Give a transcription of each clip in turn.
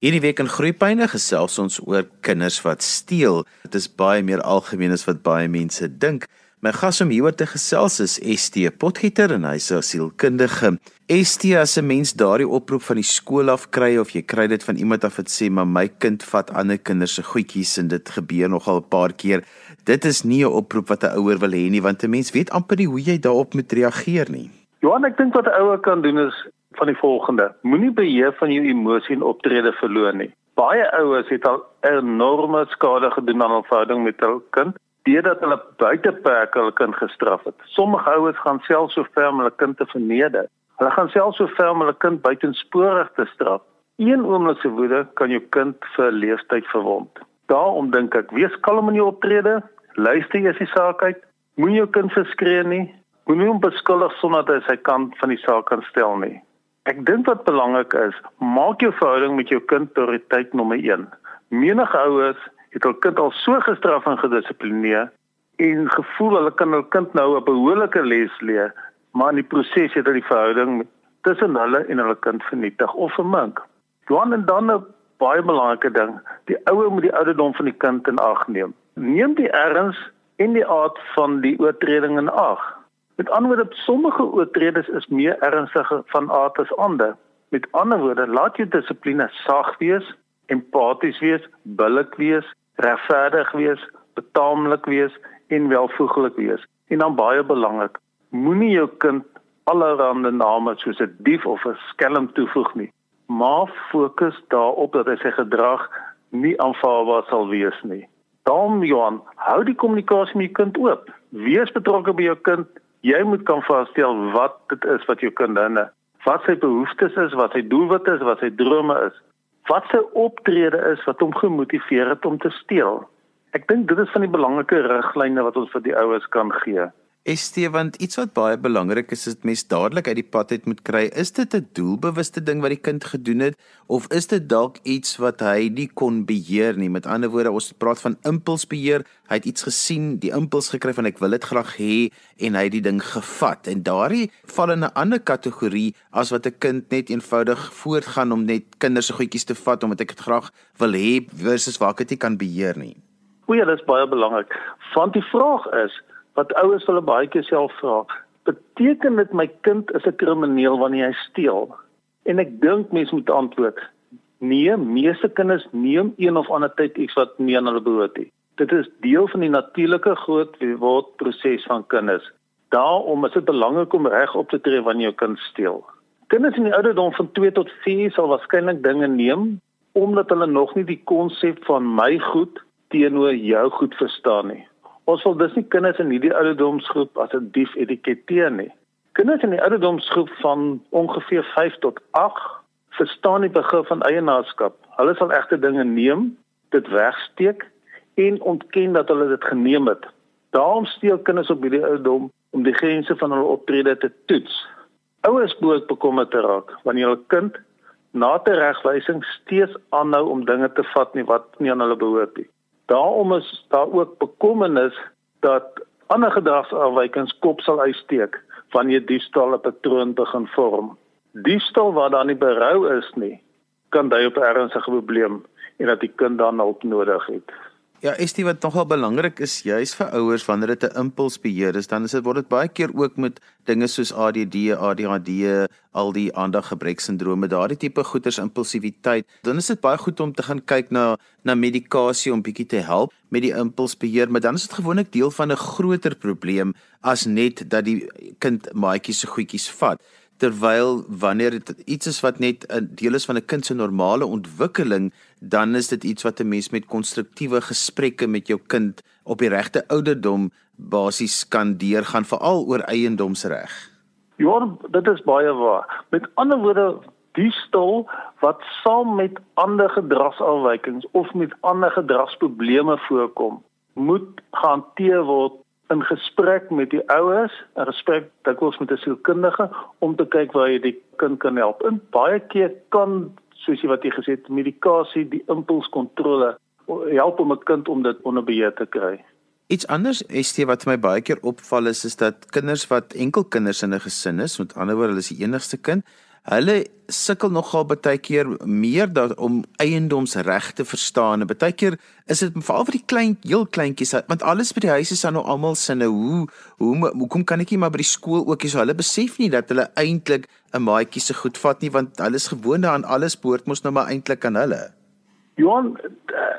Hierdie week in Groepyne gesels ons oor kinders wat steel. Dit is baie meer algemeen as wat baie mense dink. My gas om hieroor te gesels is ST Potgieter en hy's 'n sielkundige. ST as 'n mens daardie oproep van die skool af kry of jy kry dit van iemand af wat sê maar my kind vat ander kinders se goedjies en dit gebeur nogal 'n paar keer. Dit is nie 'n oproep wat 'n ouer wil hê nie want 'n mens weet amper nie hoe jy daarop moet reageer nie. Johan, ek dink wat 'n ouer kan doen is van die volgende: Moenie beheer van jou emosie en optrede verloor nie. Baie ouers het al enorme skade gedoen aan hul verhouding met hul kind deurdat hulle buiteperk hul kind gestraf het. Sommige ouers gaan selfs so ver om hulle kind te verneder. Hulle gaan selfs so ver om hulle kind buitensporig te straf. Een oomblik se woede kan jou kind vir leeftyd verwond. Daarom dink ek, wees kalm in jou optrede, luister eers die saak uit. Moenie jou kind verskree nie. Moenie hom beskuldig sonder dat hy sy kant van die saak kan stel nie. Ek dink wat belangrik is, maak jou verhouding met jou kind prioriteit nommer 1. Menige ouers het hul kind al so gestraf en gedissiplineer en gevoel hulle kan hul kind nou 'n behoorlike les leer, maar in die proses het hulle die verhouding tussen hulle en hulle kind vernietig of vermink. Dan en dan 'n baie belangrike ding, die ouer moet die ouderdom van die kind in ag neem. Neem die erns en die aard van die oortreding in ag. Met ander woorde, sommige oortreders is meer ernstig van aard as ander. Met ander woorde, laat jou dissipline sag wees, empaties wees, billik wees, regverdig wees, betaamlik wees en welvoeglik wees. En dan baie belangrik, moenie jou kind allerlei name soos 'n dief of 'n skelm toevoeg nie. Maar fokus daarop dat hy sy gedrag nie aanvaarbaar sal wees nie. Dan Johan, hou die kommunikasie met jou kind oop. Wees betrokke by jou kind jy moet kan vasstel wat dit is wat jou kind dan wat sy behoeftes is, wat sy doelwitte is, wat sy drome is. Wat sy optrede is wat hom gemotiveer het om te steel. Ek dink dit is van die belangrike riglyne wat ons vir die ouers kan gee. ST want iets wat baie belangrik is is dit mens dadelik uit die pad uit moet kry. Is dit 'n doelbewuste ding wat die kind gedoen het of is dit dalk iets wat hy nie kon beheer nie? Met ander woorde, ons praat van impulsbeheer. Hy het iets gesien, die impuls gekry van ek wil dit graag hê en hy het die ding gevat. En daardie val in 'n ander kategorie as wat 'n kind net eenvoudig voortgaan om net kinders se goedjies te vat omdat ek dit graag wil hê versus waar ek dit kan beheer nie. Ja, dit is baie belangrik. Want die vraag is wat ouers hulle baie keer self vra, beteken dit my kind is 'n krimineel wanneer hy steel? En ek dink mense moet antwoord: Nee, meeste kinders neem een of ander tyd iets wat nie aan hulle behoort nie. Dit is deel van die natuurlike groot word proses van kinders. Daarom is dit belangrik om reg op te tree wanneer jou kind steel. Kinders in die ouderdom van 2 tot 4 sal waarskynlik dinge neem omdat hulle nog nie die konsep van my goed teenoor jou goed verstaan nie. Ons wil dus nie kinders in hierdie ouderdomsgroep as 'n dief etiketeer nie. Kinders in die ouderdomsgroep van ongeveer 5 tot 8 verstaan die begrip van eienaarskap. Hulle sal egte dinge neem, dit wegsteek en ontken dat hulle dit geneem het. Daarom steel kinders op hierdie ouderdom om die grense van hul optrede te toets. Ouers moet bekommerd raak wanneer hul kind na te regwysing steeds aanhou om dinge te vat nie wat nie aan hulle behoort nie. Daarom is daar ook bekommernis dat ander gedragsafwykings kop sal uitsteek wanneer die stal 'n patroon begin vorm. Die stal waar daar nie berou is nie, kan dui op ernstige probleem en dat die kind dan hulp nodig het. Ja, is dit wat nogal belangrik is juis vir ouers wanneer dit 'n impulsbeheer is, dan is dit word dit baie keer ook met dinge soos ADD, ADHD, al die aandaggebreksindrome, daardie tipe goeters impulsiwiteit. Dan is dit baie goed om te gaan kyk na na medikasie om bietjie te help met die impulsbeheer, maar dan is dit gewoonlik deel van 'n groter probleem as net dat die kind maatjies se goedjies vat terwyl wanneer dit iets is wat net 'n deel is van 'n kind se normale ontwikkeling, dan is dit iets wat 'n mens met konstruktiewe gesprekke met jou kind op die regte ouderdom basies kan deurgaan veral oor eiendomsreg. Ja, dit is baie waar. Met ander woorde, die stil wat saam met ander gedragsafwykings of met ander gedragsprobleme voorkom, moet gehanteer word in gesprek met die ouers, 'n gesprek dikwels met 'n sielkundige om te kyk waar jy die kind kan help. En baie keer kan, soos jy wat jy gesê het, medikasie die impulskontrole help om 'n kind om dit onder beheer te kry. Iets anders ST wat my baie keer opval is is dat kinders wat enkel kinders in 'n gesin is, met ander woorde hulle is die enigste kind, hulle sukkel nogal baie keer meer dat om eiendomsreg te verstaan. Baie keer is dit veral vir die klein heel kleintjies want alles by die huis is dan nou almal sinne. Hoe hoe hoekom kan ek nie maar by die skool ook hê so hulle besef nie dat hulle eintlik 'n maatjie se goed vat nie want hulle is gewoond aan alles behoort mos nou maar eintlik aan hulle. Johan,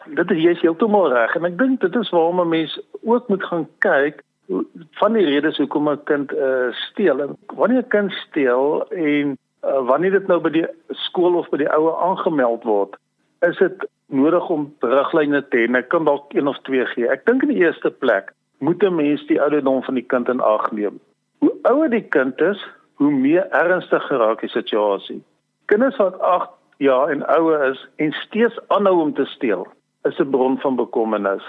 dit is jy heeltemal reg en ek dink dit is waarom 'n mens ook moet gaan kyk van die redes hoekom 'n kind uh, steel. Wanneer 'n kind steel en uh, wanneer dit nou by die skool of by die ouer aangemeld word, is dit nodig om riglyne te hê. Ek kan dalk een of twee gee. Ek dink in die eerste plek moet 'n mens die ouderdom van die kind in ag neem. Hoe ouer die kind is, hoe meer ernstig geraak die situasie. Kinders wat 8 jaar en ouer is en steeds aanhou om te steel, is 'n bron van bekommernis.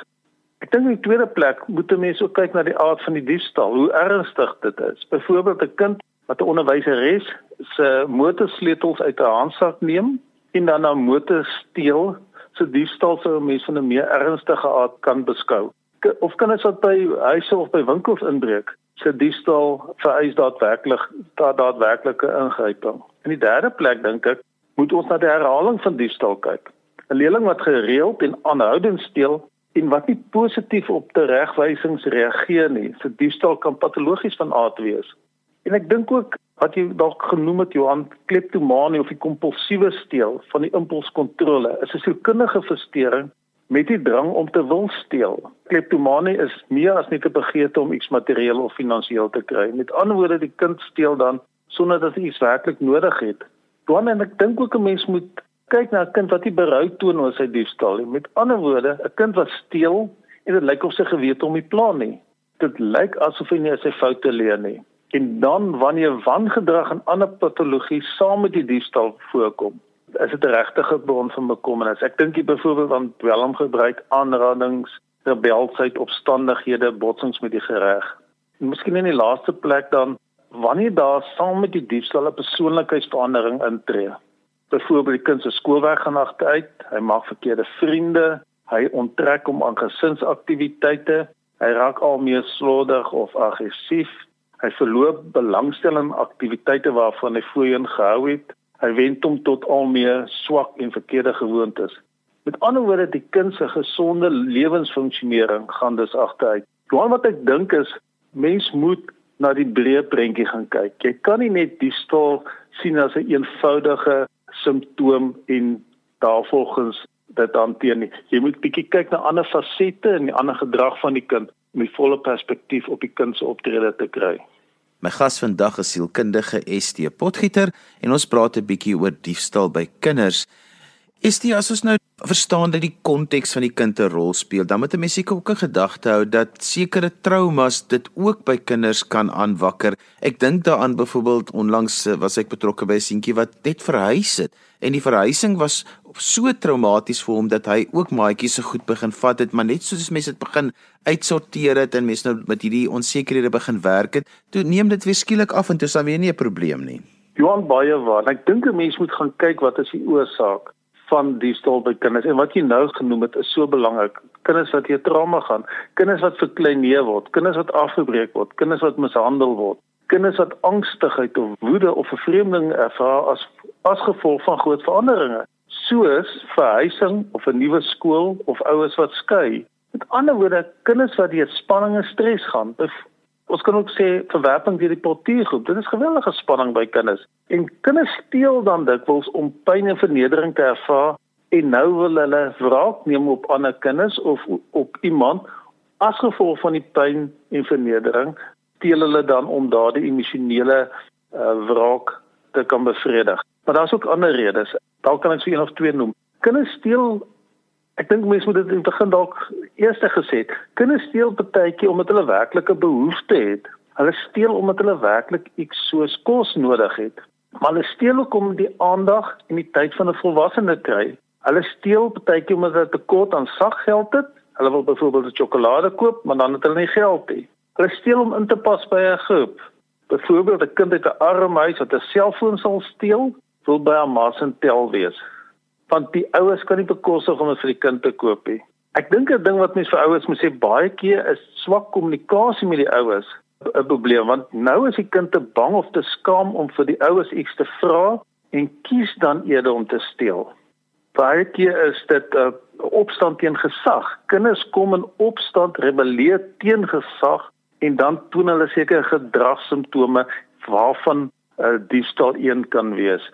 Ek dink in die tweede plek moet 'n mens ook kyk na die aard van die diefstal, hoe ernstig dit is. Byvoorbeeld 'n kind wat 'n onderwyseres se motorsleutels uit 'n handsak neem en dan 'n motor steel, so diefstal sou 'n mens van 'n meer ernstige aard kan beskou. Of kan dit by huise of by winkels inbreek? Se diefstal vereis daadwerklik daadwerklike ingryping. In die derde plek dink ek moet ons na die herhaling van diefstal kyk. 'n Leerling wat gereeld en aanhoudend steel en wat nie positief op teregwysings reageer nie, vir diefstal kan patologies van aard wees. En ek dink ook wat jy dalk genoem het Johan kleptomanie of die kompulsiewe steel van die impulskontrole is 'n sielkundige verstoring met die drang om te wil steel. Kleptomanie is meer as net 'n begeerte om iets materieel of finansiëel te kry. Met ander woorde, die kind steel dan sonder dat hy iets werklik nodig het. Dan en ek dink ook 'n mens moet kyk na 'n kind wat nie berou toon oor sy diefstal nie. Met ander woorde, 'n kind wat steel en dit lyk of sy gewete om die plan nie. Dit lyk asof hy nie sy foute leer nie. En dan wanneer wangedrag en ander patologie saam met die diefstal voorkom, is dit 'n regte bron van bekommernis. Ek dink jy byvoorbeeld aan dwelmgebruik, aanrandings, rebelsheid, opstandighede, botsings met die. En miskien in die laaste plek dan wanneer daar saam met die diefstal 'n persoonlikheidsverandering intree byvoorbeeld die kind se skoolwerk gaan agteruit, hy maak verkeerde vriende, hy onttrek hom aan gesinsaktiwiteite, hy raak al meer slordig of aggressief, hy verloor belangstelling in aktiwiteite waarvan hy voorheen gehou het, hy wend hom tot al meer swak en verkeerde gewoontes. Met ander woorde, die kind se gesonde lewensfunksionering gaan dus agteruit. Doen wat ek dink is mens moet na die breë prentjie gaan kyk. Jy kan nie net die stoel sien as 'n eenvoudige simptoom en daarvolgens dit hanteer nie. Jy moet bietjie kyk na ander fasette en die ander gedrag van die kind om die volle perspektief op die kind se optrede te kry. My gas vandag is sielkundige ST Potgieter en ons praat 'n bietjie oor diefstal by kinders. Dit as ons nou verstaan dat die konteks van die kind 'n rol speel, dan moet 'n mens seker ook 'n gedagte hou dat sekere traumas dit ook by kinders kan aanwakker. Ek dink daaraan byvoorbeeld onlangs eh, was ek betrokke by 'n seentjie wat net verhuis het en die verhuising was so traumaties vir hom dat hy ook maatjies se goed begin vat het, maar net soos mense dit begin uitsorteer het en mense nou met hierdie onsekerhede begin werk het, toe neem dit weer skielik af en toe is daar weer nie 'n probleem nie. Johan baie waar. Ek dink 'n mens moet gaan kyk wat is die oorsaak van die stol by kinders en wat jy nou genoem het is so belangrik. Kinders wat hier trauma gaan, kinders wat verkleineer word, kinders wat afgebreek word, kinders wat mishandel word, kinders wat angstigheid of woede of vervreemding ervaar as as gevolg van groot veranderinge, soos verhuising of 'n nuwe skool of ouers wat skei. Met ander woorde, kinders wat deur spanning en stres gaan, Ons kan ook sê verwerping deur die portiergroep. Dit is geweldige spanning by kinders. En kinders steel dan dikwels om pyn en vernedering te ervaar en nou wil hulle wraak neem op ander kinders of op iemand as gevolg van die pyn en vernedering steel hulle dan om daardie emosionele uh, wraak te kan bevredig. Maar daar's ook ander redes. Dalk kan ek so een of twee noem. Kinders steel Ek dink mense moet dit in begin dalk eers gesê het. Kinders steel partytjie omdat hulle werklike behoefte het. Hulle steel omdat hulle werklik iets soos kos nodig het. Maar hulle steel ook om die aandag en die tyd van 'n volwassene kry. Hulle steel partytjie omdat hulle tekort aan saggeld het. Hulle wil byvoorbeeld 'n sjokolade koop, maar dan het hulle nie geld nie. Hulle steel om in te pas by 'n groep. Byvoorbeeld 'n kind uit 'n arm huis wat 'n selfoon sal steel, wil by 'n mas en tel wees want die ouers kan nie bekostig om dit vir die kind te koop nie. Ek dink 'n ding wat mense vir ouers moet sê baie keer is swak kommunikasie met die ouers. 'n probleem want nou is die kind te bang of te skaam om vir die ouers iets te vra en kies dan eerder om te steel. Baie keer is dit 'n uh, opstand teen gesag. Kinders kom in opstand, rebelleer teen gesag en dan toon hulle sekere gedragssimptome waarvan uh, diefstal een kan wees.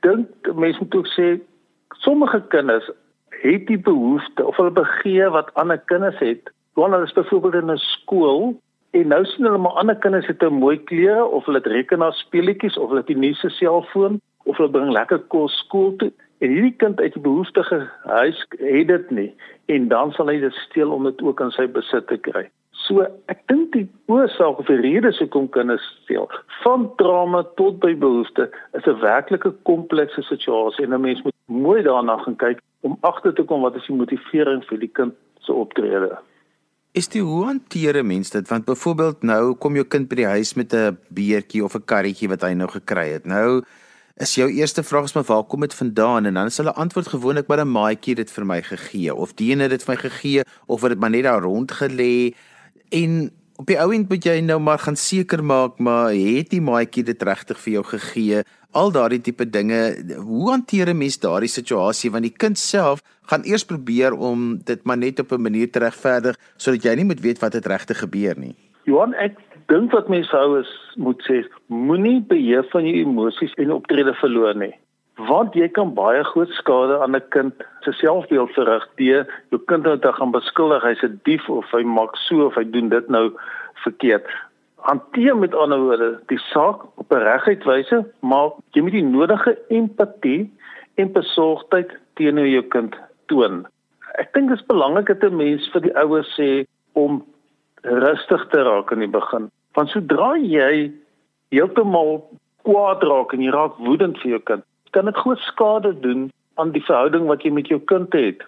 Dink mense moet ook sê sommige kinders het die behoefte of hulle begeer wat ander kinders het. Wanneer hulle byvoorbeeld in 'n skool en nou sien hulle maar ander kinders het 'n mooi klere of hulle het rekenaarspeletjies of hulle het die nuutste selfoon of hulle bring lekker kos skool toe en hierdie kind uit die behoeftige huis het dit nie en dan sal hy dit steel om dit ook in sy besit te kry. So ek dink die oorsaak of die rede hoekom kinders steel van drama tot by behoefte is 'n werklike komplekse situasie en 'n mens moet mooi daarna gaan kyk om agter te kom wat is die motivering vir die kind se optrede. Is dit hoe hanteer 'n mens dit want byvoorbeeld nou kom jou kind by die huis met 'n beertjie of 'n karretjie wat hy nou gekry het. Nou is jou eerste vraag is maar waar kom dit vandaan en dan is hulle antwoord gewoonlik maar 'n maatjie dit vir my gegee of die ene dit vir my gegee of het dit maar net daar rond gelê en op die ou end moet jy nou maar gaan seker maak maar het die maatjie dit regtig vir jou gegee? Al daardie tipe dinge hoe hanteer 'n mens daardie situasie? Want die kind self gaan eers probeer om dit maar net op 'n manier te regverdig sodat jy nie moet weet wat het regtig gebeur nie. Johan ek dink wat mense sou is moet sê, moenie beheer van jou emosies en optrede verloor nie. Want jy kan baie groot skade aan 'n kind se selfbeeld verrig deur jou kind nou te gaan beskuldig hy's 'n dief of hy maak so of hy doen dit nou verkeerd. Hanteer met ander woorde die saak op 'n reguit wyse, maar jy moet die nodige empatie en besorgdheid teenoor jou kind toon. Ek dink dit is belangrik dat 'n mens vir die ouers sê om rustig te raak in die begin. Want sodra jy heeltemal kwaad raak en jy raak woedend vir jou kind, kan dit groot skade doen aan die verhouding wat jy met jou kind het.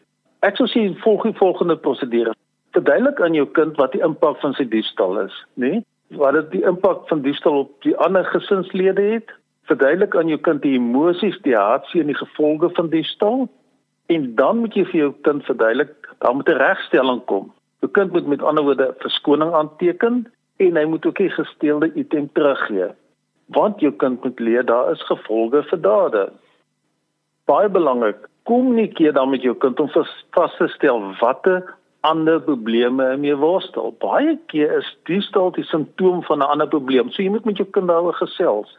Ek sou sê volg die volgende prosedure. Verduidelik aan jou kind wat die impak van sy diefstal is, né? Nee? Wat dit die impak van diefstal op die ander gesinslede het. Verduidelik aan jou kind die emosies, die hartseer en die gevolge van diefstal. En dan moet jy vir jou kind verduidelik, daar moet 'n regstelling kom. Jou kind moet met ander woorde verskoning aanteken en hy moet ook die gesteelde item teruggee. Want jou kind moet leer daar is gevolge vir dade. Baie belangrik, kommunikeer dan met jou kind om vas te stel watter ander probleme hy mee worstel. Baie keer is diefstal die simptoom van 'n ander probleem. So jy moet met jou kind daaroor gesels.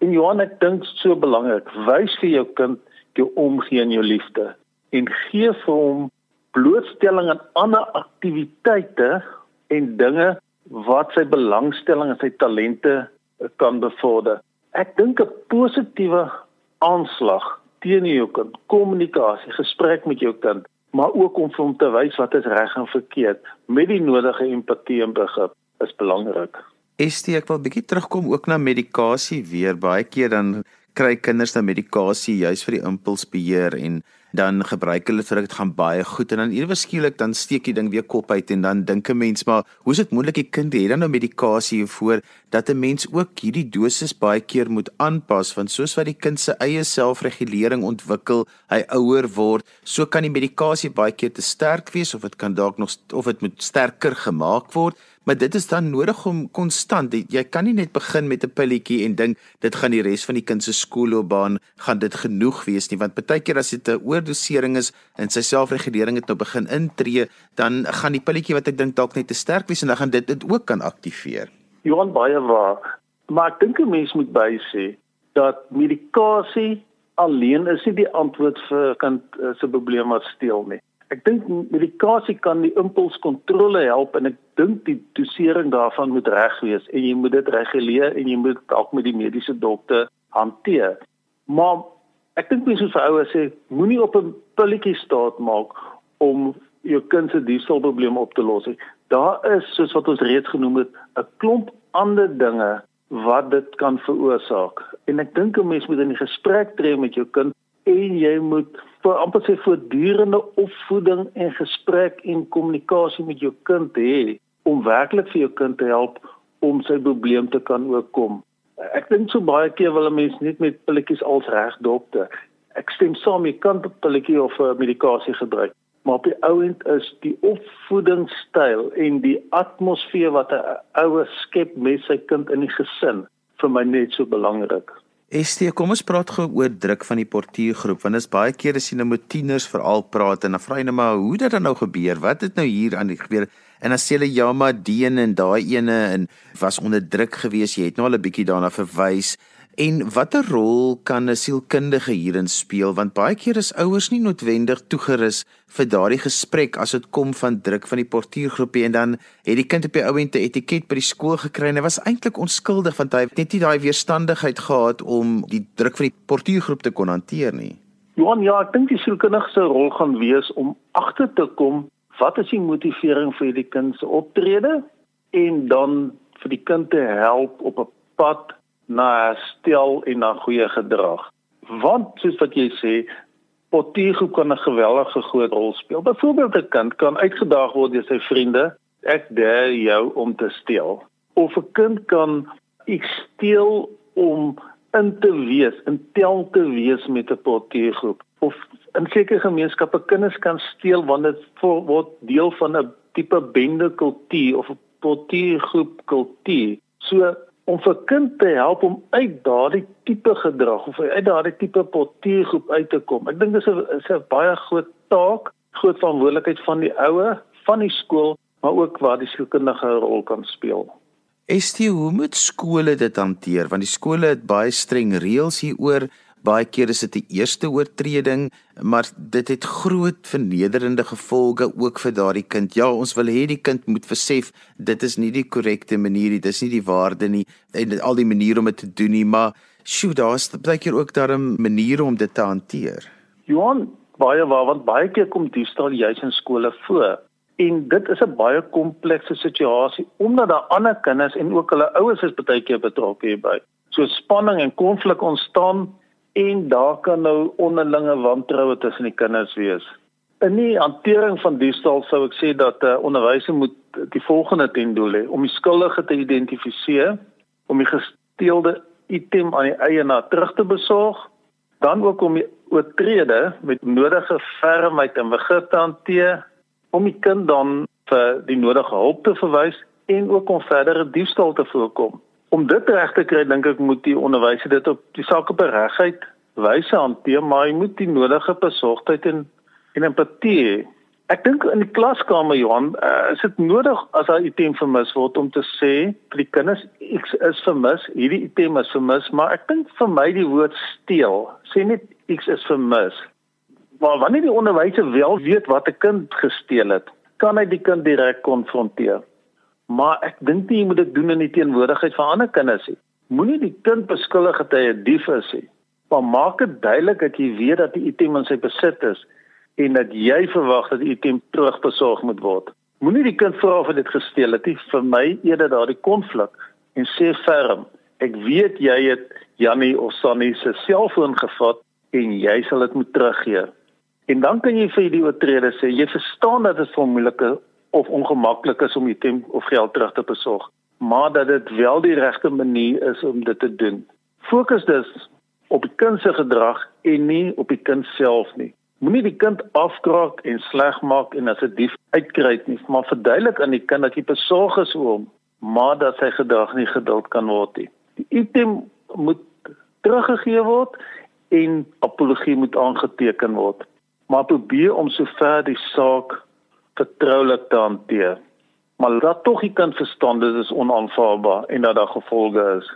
En Johan, ek dink so belangrik, wys vir jou kind jou omgee en jou liefde en gee vir hom blootstelling aan ander aktiwiteite en dinge wat sy belangstelling en sy talente kan bevorder. Ek dink 'n positiewe aanslag teen jou kind, kommunikasie, gesprek met jou kind, maar ook om hom te wys wat is reg en verkeerd met die nodige empatie en begrip is belangrik. Estie, ek wil bietjie terugkom ook na medikasie weer. Baie keer dan kry kinders dan medikasie juis vir die impulsbeheer en dan gebruik hulle vir dit gaan baie goed en dan ewe skielik dan steek die ding weer kop uit en dan dink 'n mens maar hoe is dit moontlik? Die kind het dan nou medikasie hiervoor dat 'n mens ook hierdie dosis baie keer moet aanpas want soos wat die kind se eie selfregulering ontwikkel hy ouer word so kan die medikasie baie keer te sterk wees of dit kan dalk nog of dit moet sterker gemaak word maar dit is dan nodig om konstant jy kan nie net begin met 'n pilletjie en dink dit gaan die res van die kind se skoolloopbaan gaan dit genoeg wees nie. Want baie keer as dit 'n oordosering is en sy selfregulering het nou begin intree dan gaan die pilletjie wat ek dink dalk net te sterk wees en dan gaan dit dit ook kan aktiveer. Johan baie waar. Maar ek dink 'n mens moet by sê dat medikasie alleen is nie die antwoord vir kind eh, se probleme wat steel nie Ek dink medikasie kan die impulskontrole help en ek dink die dosering daarvan moet reg wees en jy moet dit reguleer en jy moet dalk met die mediese dokter hanteer. Maar ek dink mense vir ouers sê moenie op 'n pilletjie staat maak om jou kind se dieselprobleem op te los nie. Daar is soos wat ons reeds genoem het 'n klomp ander dinge wat dit kan veroorsaak. En ek dink 'n mens moet in 'n gesprek tree met jou kind en jy moet vir amper sê voortdurende opvoeding en gesprek en kommunikasie met jou kind hê om werklik vir jou kind te help om sy probleem te kan oorkom. Ek dink so baie keer wil 'n mens net met pilletjies als reg dokter. Ek stem saam jy kan 'n pilletjie of 'n medikasie gebruik, maar op die ouend is die opvoedingsstyl en die atmosfeer wat 'n ouer skep met sy kind in die gesin vir my net so belangrik. Estie, kom ons praat gou oor druk van die portuïergroep want dit is baie keer as jy nou met tieners veral praat en dan vra jy net maar hoe dit dan nou gebeur? Wat het nou hier aan die gebeur? En dan sê hulle ja maar die een en daai ene en was onder druk gewees. Jy het nou al 'n bietjie daarna verwys. En watter rol kan 'n sielkundige hierin speel want baie keer is ouers nie noodwendig toegerus vir daardie gesprek as dit kom van druk van die portuïergroepie en dan het die kind op die ouente etiket by die skool gekry en hy was eintlik onskuldig want hy het net nie daai weerstandigheid gehad om die druk van die portuïergroep te kon hanteer nie. Johan, ja, ek dink die sielkundige se rol gaan wees om agter te kom wat is die motivering vir die kind se optrede en dan vir die kind te help op 'n pad na stel en na goeie gedrag. Want soos wat jy sê, potiegroep kan 'n geweldige groot rol speel. Byvoorbeeld 'n kind kan uitgedaag word deur sy vriende, ek dare jou om te steel. Of 'n kind kan ek steel om in te wees, in tel te wees met 'n potiegroep. Of in sekere gemeenskappe kinders kan steel wanneer dit word deel van 'n tipe bende kultuur of 'n potiegroep kultuur. So om vir kind te help om uit daardie tipe gedrag of uit daardie tipe potiegroep uit te kom. Ek dink dis 'n is 'n baie groot taak, groot verantwoordelikheid van die ouer, van die skool, maar ook waar die sielkundige 'n rol kan speel. Estie, hoe moet skole dit hanteer? Want die skole het baie streng reëls hieroor baie keer is dit die eerste oortreding, maar dit het groot vernederende gevolge ook vir daardie kind. Ja, ons wil hê die kind moet versef dit is nie die korrekte manier nie, dis nie die waarde nie en al die maniere om dit te doen nie, maar sjoe, daar's baie keer ook daar 'n manier om dit te hanteer. Johan, baie waar want baie keer kom diefstal juis in skole voor. En dit is 'n baie komplekse situasie omdat daar ander kinders en ook hulle ouers is baie keer betrokke hierby. So spanning en konflik ontstaan en daar kan nou onderlinge wantroue tussen die kinders wees. In die hantering van diefstal sou ek sê dat 'n uh, onderwyser moet die volgende ten doel hê om die skuldige te identifiseer, om die gesteelde item aan die eienaar terug te besorg, dan ook om die oortrede met nodige fermheid en begrip te hanteer, om die kind dan vir die nodige hulp te verwys en ook om verdere diefstal te voorkom om dit reg te kry dink ek moet die onderwyser dit op die saak op 'n regheid wyse hanteer maar hy moet die nodige besorgdheid en en empatie hê. Ek dink in die klaskamer Johan uh, is dit nodig as daar item vermis word om te sê vir die kinders X is vermis, hierdie item is vermis, maar ek dink vir my die woord steel sê net X is vermis. Maar wanneer die onderwyser wel weet wat 'n kind gesteel het, kan hy die kind direk konfronteer maar ek dink nie jy moet dit doen in die teenwoordigheid van ander kinders nie. Moenie die kind beskuldig dat hy 'n dief is nie. Maar maak dit duidelik dat jy weet dat die item in sy besit is en dat jy verwag dat die item terugbesorg moet word. Moenie die kind vra of hy dit gesteel het nie. Vir my eerder daardie konflik en sê ferm, ek weet jy het Jannie of Sunny se selfoon gevat en jy sal dit moet teruggee. En dan kan jy vir die oortreder sê jy verstaan dat dit 'n moeilike of ongemaklik is om die temp of geld terug te besorg, maar dat dit wel die regte manier is om dit te doen. Fokus dus op die kind se gedrag en nie op die kind self nie. Moenie die kind afkraak en sleg maak en as 'n dief uitkry nie, maar verduidelik aan die kind dat jy besorg is oor hom, maar dat sy gedrag nie geduld kan word nie. Die item moet teruggegee word en apologie moet aangeteken word. Maar probeer om sover die saak vertroulik te hanteer. Maar dat tog die kind verstaan dit is onaanvaarbaar en dat daar gevolge is.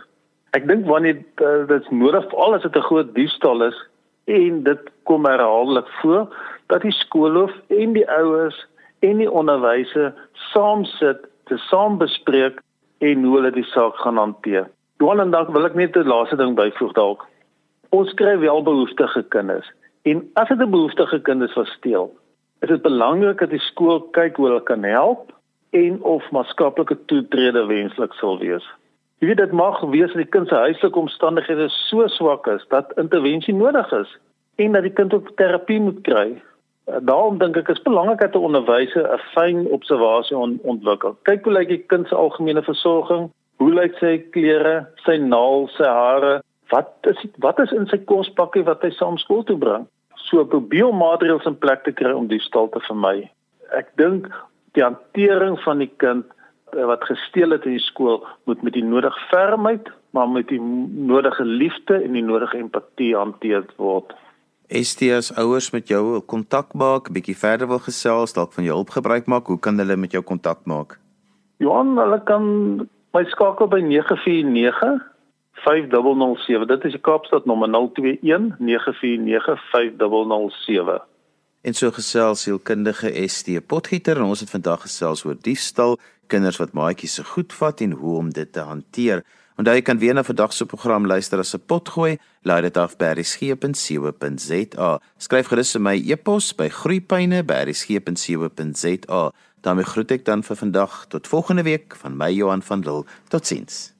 Ek dink wanneer uh, dit nodig vir alles dit 'n groot diefstal is en dit kom herhaaldelik voor dat die skoolhoof en die ouers en die onderwysers saam sit te saam bespreek en hoe hulle die saak gaan hanteer. Johan en dan wil ek net 'n laaste ding byvoeg dalk. Ons kry wel behoeftige kinders en as dit 'n behoeftige kind is wat steel, is dit belangrik dat die skool kyk hoe hulle kan help en of maatskaplike toetrede wenslik sal wees. Jy weet dit mag wees dat die kind se huislike omstandighede so swak is dat intervensie nodig is en dat die kind ook terapie moet kry. Eh, daarom dink ek is belangrik dat 'n onderwyser 'n fyn observasie on ontwikkel. Kyk hoe lyk die kind se algemene versorging? Hoe lyk sy klere, sy naels, sy hare? Wat is wat is in sy kospakkie wat hy saam skool toe bring? So probeer maatreëls in plek te kry om diefstal te vermy. Ek dink die hantering van die kind eh, wat gesteel het in die skool moet met die nodige fermheid, maar met die nodige liefde en die nodige empatie hanteer word. STS ouers met jou kontak maak, bietjie verder wil gesels, dalk van jou hulp gebruik maak, hoe kan hulle met jou kontak maak? Johan, hulle kan my skakel by 949 5007. Dit is die Kaapstad nommer 021 949 5007. En so gesels sielkundige ST Potgieter en ons het vandag gesels oor diefstal, kinders wat maatjies se goed vat en hoe om dit te hanteer. Onthou jy kan weer na vandag se program luister as 'n potgooi. Laai dit af by berriesgep.co.za. Skryf gerus vir my e-pos by groeipyne@berriesgep.co.za. daarmee groet ek dan vir vandag tot volgende week van my Johan van Lille. Totsiens.